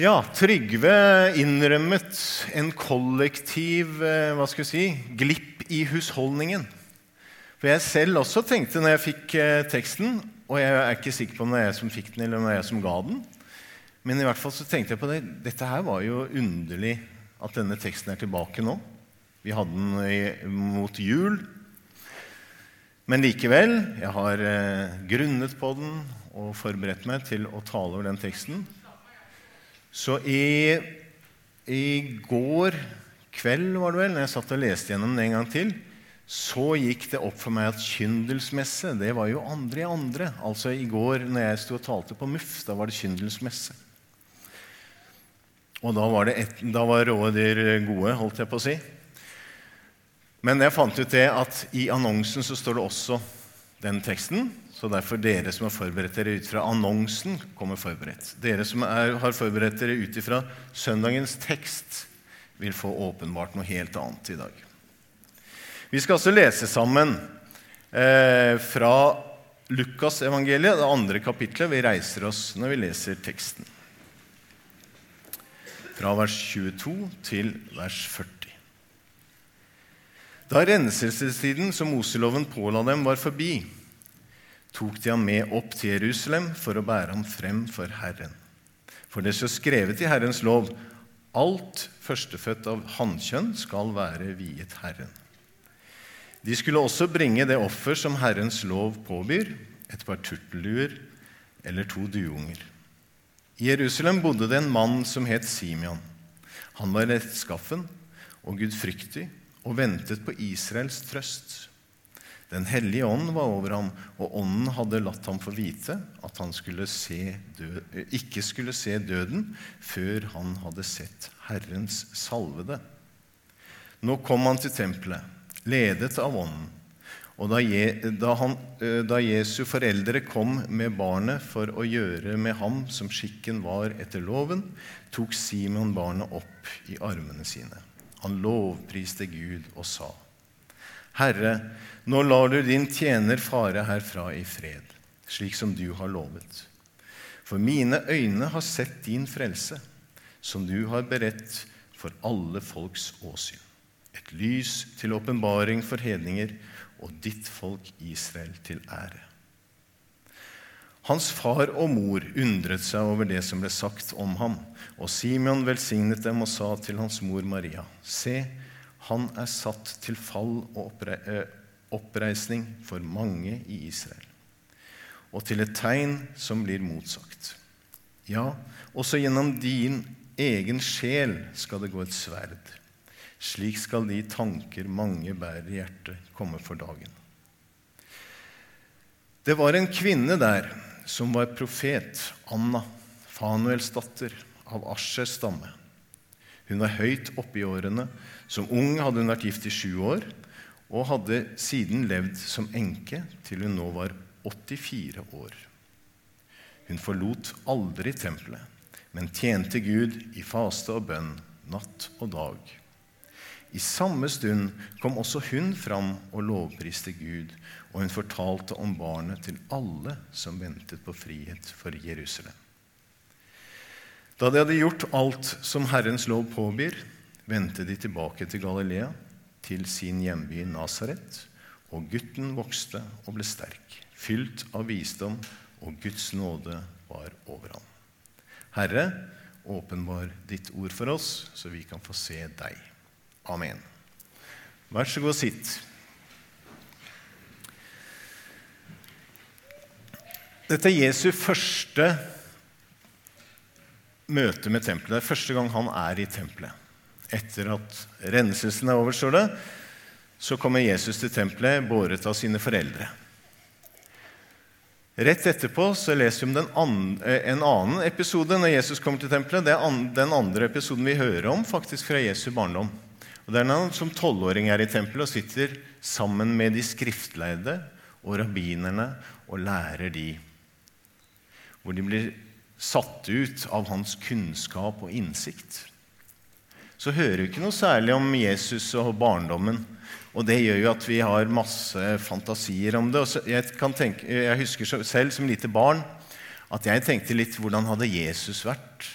Ja, Trygve innrømmet en kollektiv eh, hva skal jeg si, glipp i husholdningen. For jeg selv også tenkte når jeg fikk eh, teksten, og jeg er ikke sikker på om det er jeg som fikk den, eller om det er jeg som ga den, men i hvert fall så tenkte jeg på det. Dette her var jo underlig at denne teksten er tilbake nå. Vi hadde den mot jul. Men likevel, jeg har eh, grunnet på den og forberedt meg til å tale over den teksten. Så i, i går kveld, var det vel, når jeg satt og leste gjennom den en gang til, så gikk det opp for meg at kyndelsmesse det var jo andre i andre. Altså I går når jeg sto og talte på MUF, da var det kyndelsmesse. Og da var, et, da var rådyr gode, holdt jeg på å si. Men jeg fant ut det at i annonsen så står det også den teksten. Så derfor dere som har forberedt dere ut fra annonsen, kommer forberedt. Dere som er, har forberedt dere ut fra søndagens tekst, vil få åpenbart noe helt annet i dag. Vi skal altså lese sammen eh, fra Lukasevangeliet, det andre kapitlet. Vi reiser oss når vi leser teksten. Fra vers 22 til vers 40. Da renselsestiden som Moseloven påla dem, var forbi, tok de ham med opp til Jerusalem for å bære ham frem for Herren. For det står skrevet i Herrens lov alt førstefødt av hannkjønn skal være viet Herren. De skulle også bringe det offer som Herrens lov påbyr, et par turtelduer eller to duunger. I Jerusalem bodde det en mann som het Simeon. Han var rettskaffen og gudfryktig og ventet på Israels trøst. Den hellige ånd var over ham, og ånden hadde latt ham få vite at han skulle ikke skulle se døden før han hadde sett Herrens salvede. Nå kom han til tempelet, ledet av ånden. Og da, han, da, Jesu foreldre kom med barnet for å gjøre med ham som skikken var etter loven, tok Simon barnet opp i armene sine. Han lovpriste Gud og sa, Herre, nå lar du din tjener fare herfra i fred, slik som du har lovet. For mine øyne har sett din frelse, som du har beredt for alle folks åsyn. Et lys til åpenbaring for hedninger og ditt folk Israel til ære. Hans far og mor undret seg over det som ble sagt om ham, og Simeon velsignet dem og sa til hans mor Maria.: Se, han er satt til fall og eh, oppreisning for mange i Israel, og til et tegn som blir motsagt. Ja, også gjennom din egen sjel skal det gå et sverd. Slik skal de tanker mange bærer i hjertet, komme for dagen. Det var en kvinne der som var profet, Anna, Fanuels datter, av Aschers stamme. Hun var høyt oppe i årene. Som ung hadde hun vært gift i sju år og hadde siden levd som enke til hun nå var 84 år. Hun forlot aldri tempelet, men tjente Gud i faste og bønn natt og dag. I samme stund kom også hun fram og lovpriste Gud, og hun fortalte om barnet til alle som ventet på frihet for Jerusalem. Da de hadde gjort alt som Herrens lov påbyr, vendte de tilbake til Galilea til sin hjemby Nasaret, og gutten vokste og ble sterk, fylt av visdom, og Guds nåde var over ham. Herre, åpenbar ditt ord for oss, så vi kan få se deg. Amen. Vær så god, sitt. Dette er Jesu første møte med tempelet. Det er første gang han er i tempelet etter at renselsen er over, står det, så kommer Jesus til tempelet båret av sine foreldre. Rett etterpå så leser vi om eh, en annen episode når Jesus kommer til tempelet. Det er den andre episoden vi hører om faktisk fra Jesu barndom. Og Det er når han som tolvåring er i tempelet og sitter sammen med de skriftleide og rabbinerne og lærer de. Hvor de blir satt ut av hans kunnskap og innsikt så hører vi ikke noe særlig om Jesus og barndommen. Og det gjør jo at vi har masse fantasier om det. Jeg, tenke, jeg, husker selv som lite barn at jeg tenkte litt hvordan hadde Jesus vært?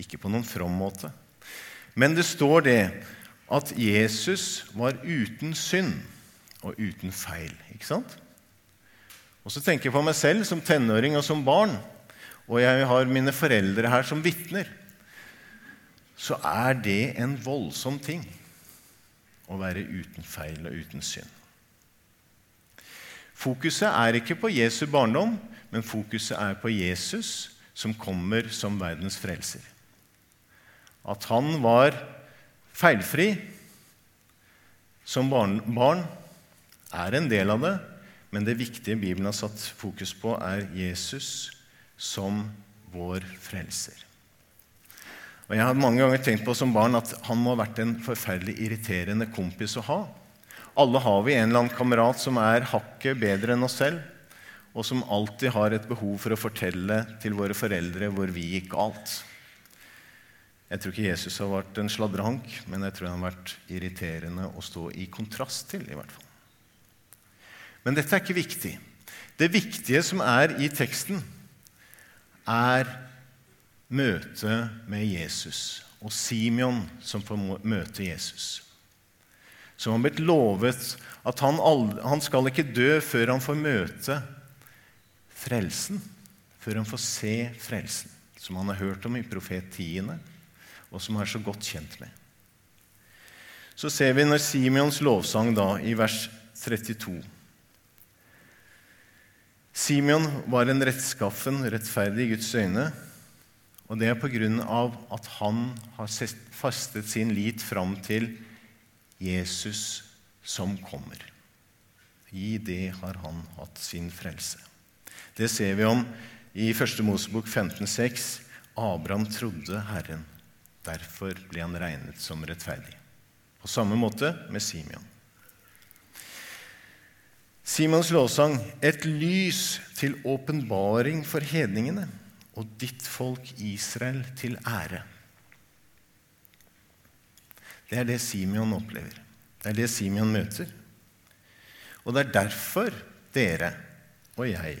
Ikke på noen from måte. Men det står det at Jesus var uten synd og uten feil. Ikke sant? Og så tenker jeg på meg selv som tenåring og som barn, og jeg har mine foreldre her som vitner, så er det en voldsom ting å være uten feil og uten synd. Fokuset er ikke på Jesu barndom, men fokuset er på Jesus som kommer som verdens frelser. At han var feilfri som barn, barn er en del av det, men det viktige Bibelen har satt fokus på, er Jesus som vår frelser. Og Jeg har mange ganger tenkt på som barn at han må ha vært en forferdelig irriterende kompis å ha. Alle har vi en eller annen kamerat som er hakket bedre enn oss selv, og som alltid har et behov for å fortelle til våre foreldre hvor vi gikk galt. Jeg tror ikke Jesus har vært en sladrehank, men jeg tror han har vært irriterende å stå i kontrast til. i hvert fall. Men dette er ikke viktig. Det viktige som er i teksten, er møtet med Jesus og Simeon som får møte Jesus som har blitt lovet at han, aldri, han skal ikke dø før han får møte frelsen, før han får se frelsen, som han har hørt om i profetiene, og som han er så godt kjent med. Så ser vi når Simeons lovsang da, i vers 32 Simeon var en rettskaffen, rettferdig i Guds øyne. Og det er på grunn av at han har fastet sin lit fram til Jesus som kommer. I det har han hatt sin frelse. Det ser vi om i 1. Mosebok 15,6. Abraham trodde Herren. Derfor ble han regnet som rettferdig. På samme måte med Simeon. Simons lovsang, et lys til åpenbaring for hedningene og ditt folk Israel til ære. Det er det Simeon opplever. Det er det Simeon møter. Og det er derfor dere og jeg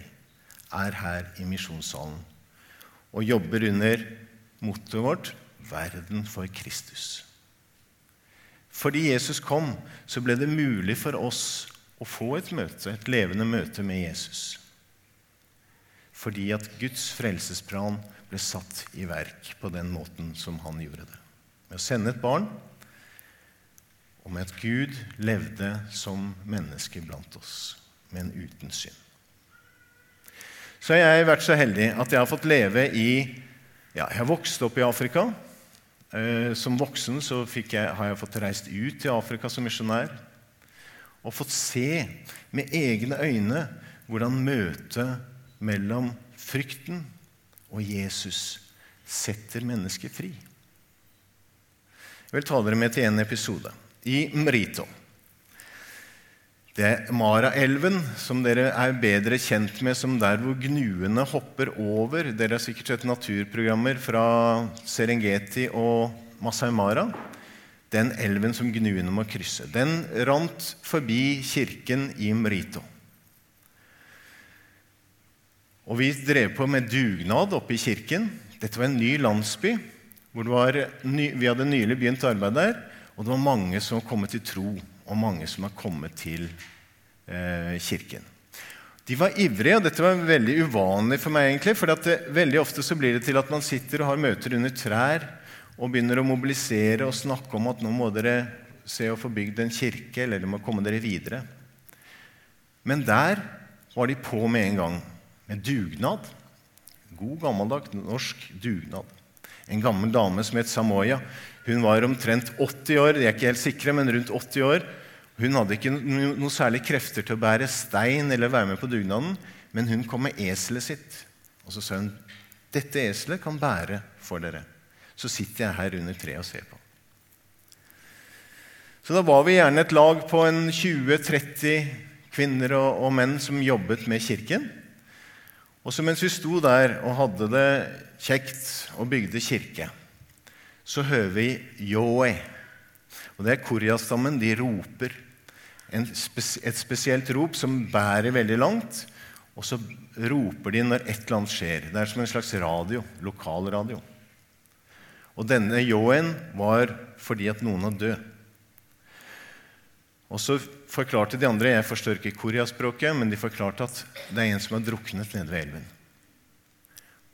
er her i misjonssalen og jobber under mottoet vårt 'Verden for Kristus'. Fordi Jesus kom, så ble det mulig for oss å få et møte, et levende møte med Jesus. Fordi at Guds frelsesplan ble satt i verk på den måten som han gjorde det. Med å sende et barn og med at Gud levde som menneske blant oss, men uten synd. Så jeg har vært så heldig at jeg har fått leve i ja, Jeg har vokst opp i Afrika. Eh, som voksen jeg, har jeg fått reist ut til Afrika som misjonær og fått se med egne øyne hvordan møtet mellom frykten og Jesus setter mennesket fri. Jeg vil ta dere med til en episode i Mrito. Det er Maraelven, som dere er bedre kjent med som der hvor gnuene hopper over. Dere har sikkert sett naturprogrammer fra Serengeti og Masai Mara. Den elven som gnuene må krysse. Den rant forbi kirken i Mrito. Og vi drev på med dugnad oppe i kirken. Dette var en ny landsby. ny, Vi hadde nylig begynt arbeid der. Og det var mange som var kommet til tro, og mange som har kommet til eh, kirken. De var ivrige, og dette var veldig uvanlig for meg. egentlig, for det, Veldig ofte blir det til at man sitter og har møter under trær og begynner å mobilisere og snakke om at nå må dere se å få bygd en kirke, eller dere må komme dere videre. Men der var de på med en gang, med dugnad. God, gammeldags norsk dugnad. En gammel dame som het Samoya, hun var omtrent 80 år, de er ikke helt sikre, men rundt 80 år. Hun hadde ikke noe særlig krefter til å bære stein eller være med på dugnaden, men hun kom med eselet sitt. Og så sa hun, 'Dette eselet kan bære for dere.' Så sitter jeg her under treet og ser på. Så da var vi gjerne et lag på en 20-30 kvinner og, og, menn som jobbet med kirken. Og så mens vi sto der og hadde det kjekt og bygde kirke, så hører vi Yoi. Og det er Korea-stammen. De roper spes et spesielt rop som bærer veldig langt. Og så roper de når et eller annet skjer. Det er som en slags radio. Lokalradio. Og denne ljåen var fordi at noen var død. Og så forklarte de andre Jeg forstår ikke koreaspråket, men de forklarte at det er en som har druknet nede ved elven.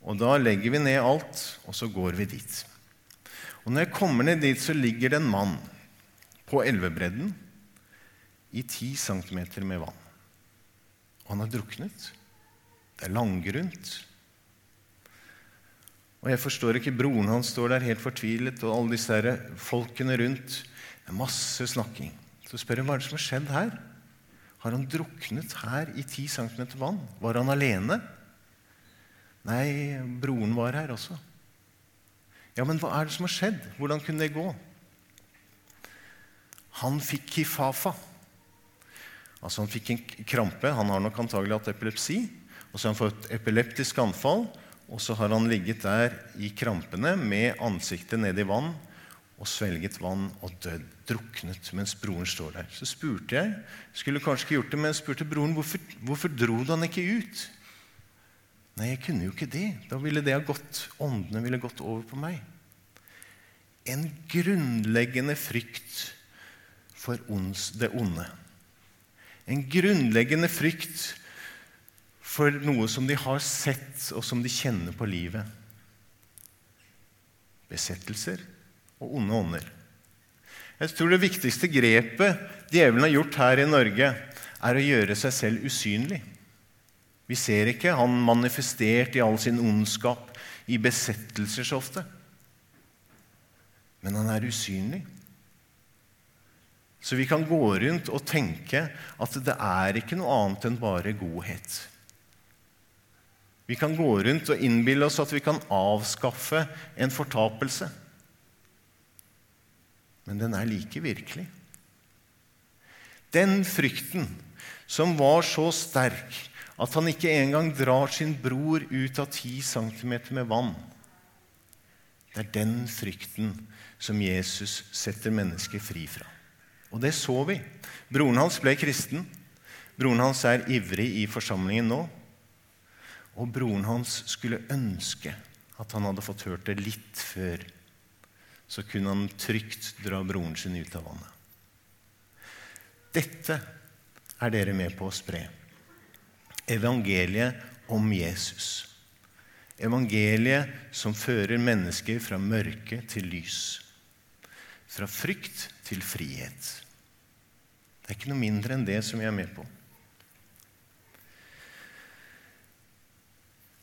Og da legger vi ned alt, og så går vi dit. Og når jeg kommer ned dit, så ligger det en mann på elvebredden i ti centimeter med vann. Og han har druknet. Det er langgrunt. Og jeg forstår ikke Broren hans står der helt fortvilet, og alle disse her folkene rundt. Det er masse snakking. Så spør hun hva er det som har skjedd her. Har han druknet her i ti centimeter vann? Var han alene? Nei, broren var her også. Ja, men hva er det som har skjedd? Hvordan kunne det gå? Han fikk kifafa. Altså Han fikk en krampe. Han har nok antagelig hatt epilepsi. Og så har han fått epileptisk anfall, og så har han ligget der i krampene med ansiktet ned i vann og svelget vann og dødd, druknet, mens broren står der. Så spurte jeg skulle kanskje ikke gjort det, men spurte broren hvorfor, hvorfor dro du han ikke ut. Nei, jeg kunne jo ikke det. Da ville det ha gått, åndene ville gått over på meg. En grunnleggende frykt for det onde. En grunnleggende frykt for noe som de har sett, og som de kjenner på livet. Besettelser og onde ånder. Jeg tror det viktigste grepet djevelen har gjort her i Norge, er å gjøre seg selv usynlig. Vi ser ikke han manifestert i all sin ondskap i besettelser så ofte. Men han er usynlig. Så vi kan gå rundt og tenke at det er ikke noe annet enn bare godhet. Vi kan gå rundt og innbille oss at vi kan avskaffe en fortapelse. Men den er like virkelig. Den frykten som var så sterk at han ikke engang drar sin bror ut av ti centimeter med vann. Det er den frykten som Jesus setter mennesket fri fra. Og det så vi. Broren hans ble kristen. Broren hans er ivrig i forsamlingen nå. Og broren hans skulle ønske at han hadde fått hørt det litt før. Så kunne han trygt dra broren sin ut av vannet. Dette er dere med på å spre. Evangeliet om Jesus. Evangeliet som fører mennesker fra mørke til lys. Fra frykt til frihet. Det er ikke noe mindre enn det som vi er med på.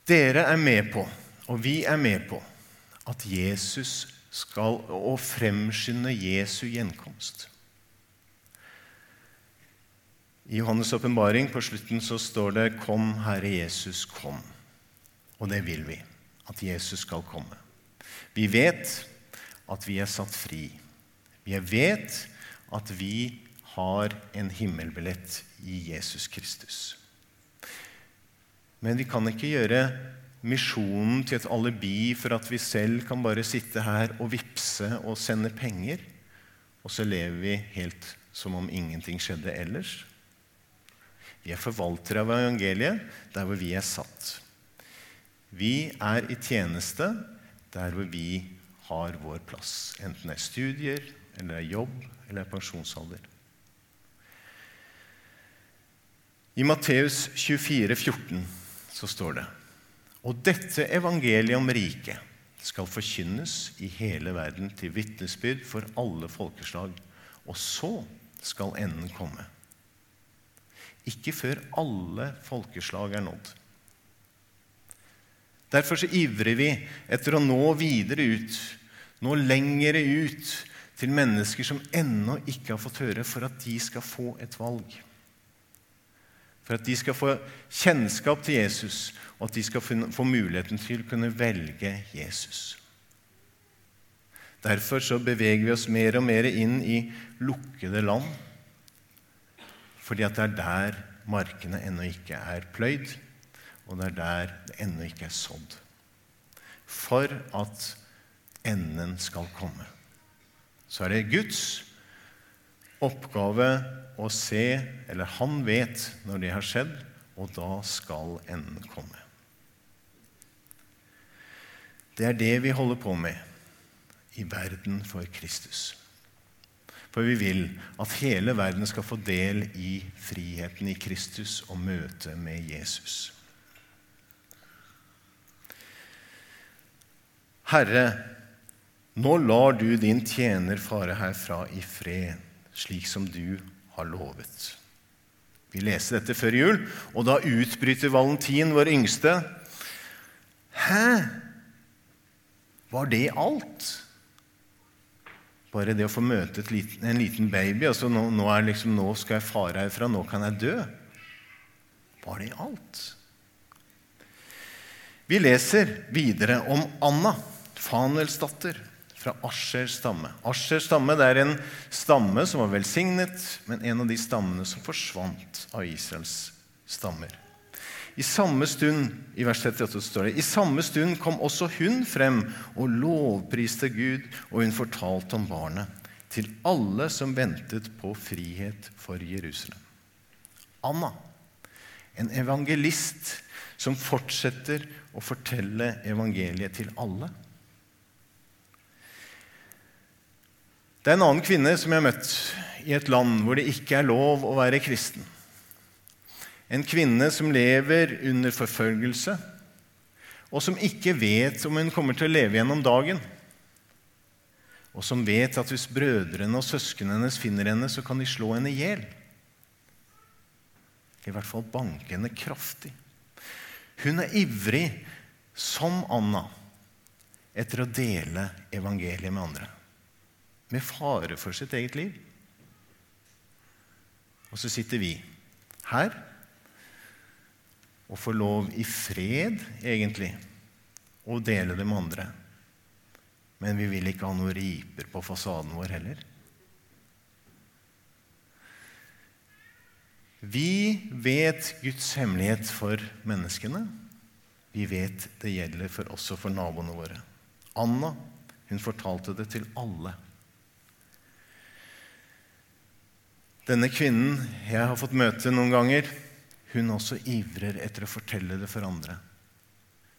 Dere er med på, og vi er med på, at Jesus skal å fremskynde Jesu gjenkomst. I Johannes' åpenbaring på slutten så står det 'Kom, Herre Jesus, kom'. Og det vil vi. At Jesus skal komme. Vi vet at vi er satt fri. Vi vet at vi har en himmelbillett i Jesus Kristus. Men vi kan ikke gjøre misjonen til et alibi for at vi selv kan bare sitte her og vippse og sende penger, og så lever vi helt som om ingenting skjedde ellers. Vi er forvaltere av evangeliet der hvor vi er satt. Vi er i tjeneste der hvor vi har vår plass, enten det er studier, eller det er jobb, eller det er pensjonsalder. I Matteus 24, 14 så står det Og dette evangeliet om riket skal forkynnes i hele verden til vitnesbyrd for alle folkeslag, og så skal enden komme. Ikke før alle folkeslag er nådd. Derfor så ivrer vi etter å nå videre ut, nå lengre ut til mennesker som ennå ikke har fått høre, for at de skal få et valg. For at de skal få kjennskap til Jesus, og at de skal få muligheten til å kunne velge Jesus. Derfor så beveger vi oss mer og mer inn i lukkede land, fordi at det er der markene ennå ikke er pløyd, og det er der det ennå ikke er sådd. For at enden skal komme så er det Guds oppgave å se, eller han vet når det har skjedd, og da skal enden komme. Det er det vi holder på med. i verden for Kristus. For vi vil at hele verden skal få del i friheten i Kristus og møte med Jesus. Herre, nå lar du din tjener fare herfra i fred, slik som du har lovet. Vi leste dette før jul, og da utbryter Valentin, vår yngste. Hæ? Var det alt? Bare det å få møte liten, en liten baby altså nå, nå, liksom, nå, skal jeg fare herfra, nå kan jeg dø. Var det alt? Vi leser videre om Anna, Fanuels datter, fra Aschers stamme. Aschers stamme det er en stamme som var velsignet, men en av de stammene som forsvant av Israels stammer. I samme stund i vers 38 står det, i samme stund kom også hun frem og lovpriste Gud, og hun fortalte om barnet til alle som ventet på frihet for Jerusalem. Anna, en evangelist som fortsetter å fortelle evangeliet til alle. Det er en annen kvinne som jeg har møtt i et land hvor det ikke er lov å være kristen. En kvinne som lever under forfølgelse, og som ikke vet om hun kommer til å leve gjennom dagen. Og som vet at hvis brødrene og søsknene hennes finner henne, så kan de slå henne i hjel. I hvert fall banke henne kraftig. Hun er ivrig, som Anna, etter å dele evangeliet med andre. Med fare for sitt eget liv. Og så sitter vi her og får lov i fred, egentlig, å dele det med andre. Men vi vil ikke ha noen riper på fasaden vår heller. Vi vet Guds hemmelighet for menneskene. Vi vet det gjelder for også for naboene våre. Anna hun fortalte det til alle. Denne kvinnen jeg har fått møte noen ganger, hun også ivrer etter å fortelle det for andre.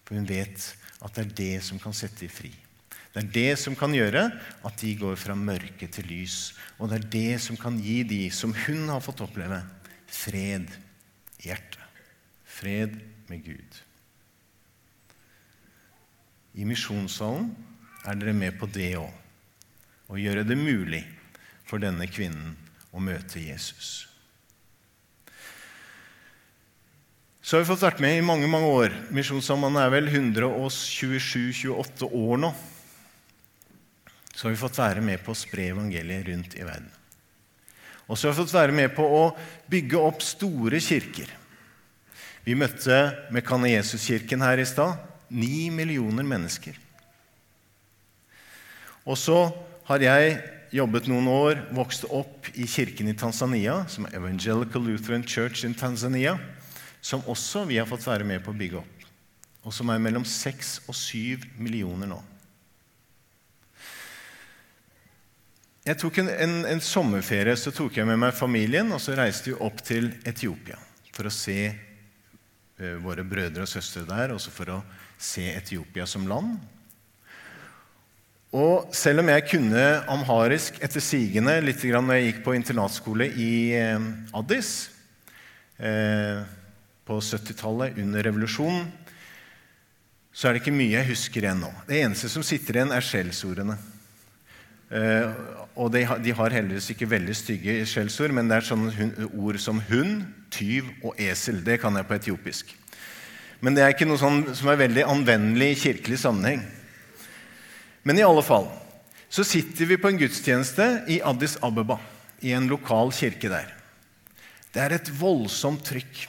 For hun vet at det er det som kan sette dem fri. Det er det som kan gjøre at de går fra mørke til lys. Og det er det som kan gi de som hun har fått oppleve, fred i hjertet. Fred med Gud. I misjonssalen er dere med på det òg. Å gjøre det mulig for denne kvinnen å møte Jesus. Så har vi fått vært med i mange mange år. Misjonssambandet er vel 127-28 år nå. Så har vi fått være med på å spre evangeliet rundt i verden. Og så har vi fått være med på å bygge opp store kirker. Vi møtte Mekane Jesus-kirken her i stad. Ni millioner mennesker. Og så har jeg jobbet noen år, vokste opp i kirken i Tanzania, som er Evangelical Lutheran Church in Tanzania som også vi har fått være med på å bygge opp, og som er mellom seks og syv millioner nå. Jeg tok en, en, en, sommerferie så tok jeg med meg familien og så reiste vi opp til Etiopia for å se uh, våre brødre og søstre der, også for å se Etiopia som land. Og selv om jeg kunne amharisk etter sigende litt når jeg gikk på internatskole i uh, Addis eh, på 70-tallet, under revolusjonen, så er det ikke mye jeg husker igjen nå. Det eneste som sitter igjen, er skjellsordene. Eh, og de, de, har heldigvis ikke veldig stygge skjellsord, men det er sånne ord som hund, tyv og esel. Det kan jeg på etiopisk. Men det er ikke noe sånn som er veldig anvendelig i kirkelig sammenheng. Men i alle fall så sitter vi på en gudstjeneste i Addis Abeba, i en lokal kirke der. Det er et voldsomt trykk.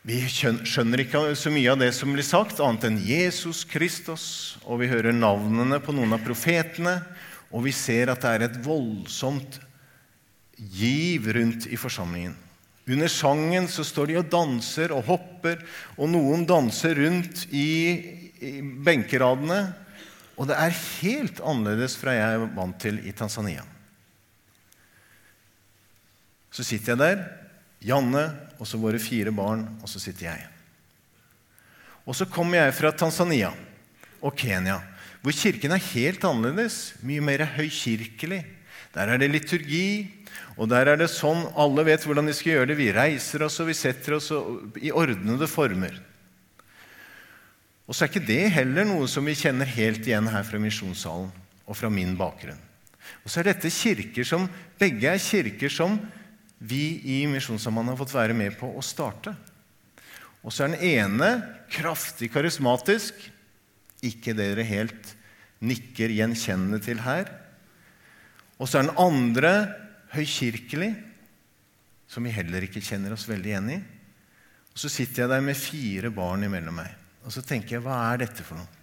Vi skjønner ikke så mye av det som blir sagt, annet enn Jesus Kristus. Og vi hører navnene på noen av profetene, og vi ser at det er et voldsomt giv rundt i forsamlingen. Under sangen så står de og danser og hopper, og noen danser rundt i, i benkeradene. Og det er helt annerledes fra jeg er vant til i Tanzania. Så sitter jeg der Janne og så våre fire barn, og så sitter jeg. Og så kommer jeg fra Tanzania og Kenya, hvor kirken er helt annerledes, mye mer høykirkelig. Der er det liturgi, og der er det sånn alle vet hvordan de skal gjøre det. Vi reiser oss og vi setter oss i ordnede former. Og så er ikke det heller noe som vi kjenner helt igjen her fra misjonssalen og fra min bakgrunn. Og så er dette kirker som begge er kirker som vi i Misjonssambandet har fått være med på å starte. Og så er den ene kraftig karismatisk, ikke det dere helt nikker gjenkjennende til her. Og så er den andre høykirkelig, som vi heller ikke kjenner oss veldig igjen i. Og så sitter jeg der med fire barn imellom meg. Og så tenker jeg, hva er dette for noe?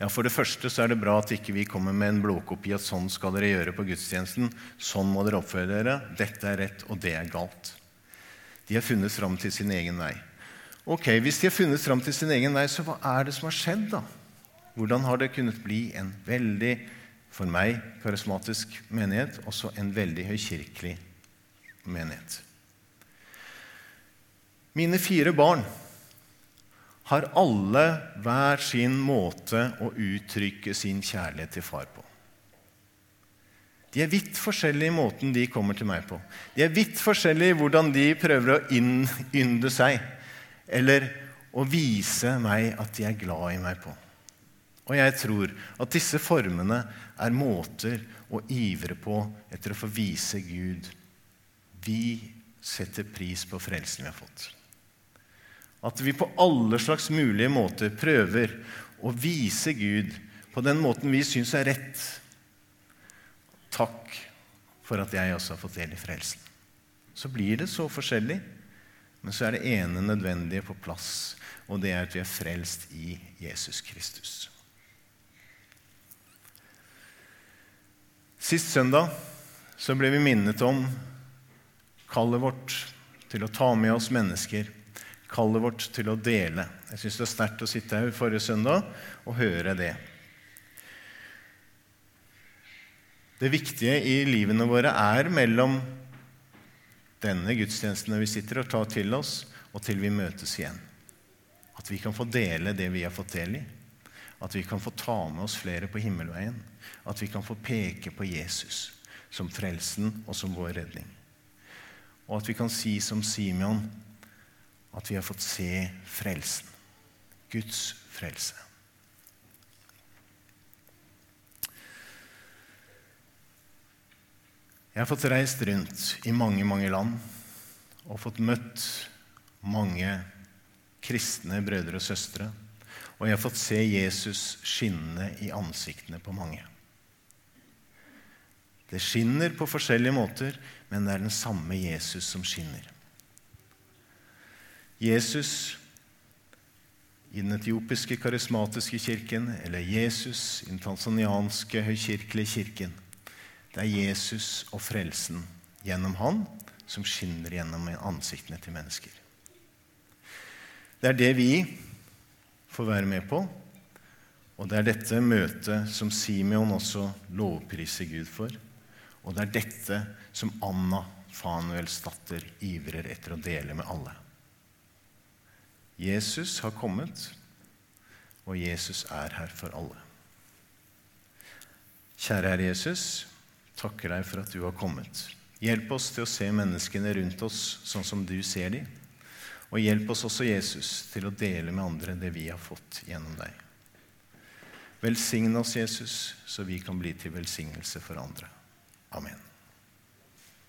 Ja, For det første så er det bra at ikke vi kommer med en blåkopi at sånn skal dere gjøre på gudstjenesten. Sånn må dere oppføre dere. Dette er rett, og det er galt. De har funnet fram til sin egen vei. Ok, Hvis de har funnet fram til sin egen vei, så hva er det som har skjedd, da? Hvordan har det kunnet bli en veldig, for meg, karismatisk menighet, også en veldig høykirkelig menighet? Mine fire barn har alle hver sin måte å uttrykke sin kjærlighet til far på. De er vidt forskjellige i måten de kommer til meg på. De er vidt forskjellige i hvordan de prøver å innynde seg, eller å vise meg at de er glad i meg på. Og jeg tror at disse formene er måter å ivre på etter å få vise Gud vi setter pris på frelsen vi har fått. At vi på alle slags mulige måter prøver å vise Gud på den måten vi syns er rett. Takk for at jeg også har fått del i frelsen. Så blir det så forskjellig, men så er det ene nødvendige på plass, og det er at vi er frelst i Jesus Kristus. Sist søndag så ble vi minnet om kallet vårt til å ta med oss mennesker kallet vårt til å dele. Jeg syns det er sterkt å sitte her forrige søndag og høre det. Det viktige i livene våre er mellom denne gudstjenesten vi sitter og tar til oss, og til vi møtes igjen. At vi kan få dele det vi har fått del i. At vi kan få ta med oss flere på himmelveien. At vi kan få peke på Jesus som frelsen og som vår redning. Og at vi kan si som Simeon at vi har fått se frelsen. Guds frelse. Jeg har fått reist rundt i mange, mange land og fått møtt mange kristne brødre og søstre. Og jeg har fått se Jesus skinne i ansiktene på mange. Det skinner på forskjellige måter, men det er den samme Jesus som skinner. Jesus i den etiopiske karismatiske kirken eller Jesus i den tanzanianske høykirkelige kirken. Det er Jesus og frelsen gjennom han som skinner gjennom ansiktene til mennesker. Det er det vi får være med på, og det er dette møtet som Simeon også lovpriser Gud for. Og det er dette som Anna, Fanuels datter, ivrer etter å dele med alle. Jesus har kommet, og Jesus er her for alle. Kjære Herre Jesus, takker deg for at du har kommet. Hjelp oss til å se menneskene rundt oss sånn som du ser dem. Og hjelp oss også, Jesus, til å dele med andre det vi har fått gjennom deg. Velsign oss, Jesus, så vi kan bli til velsignelse for andre. Amen.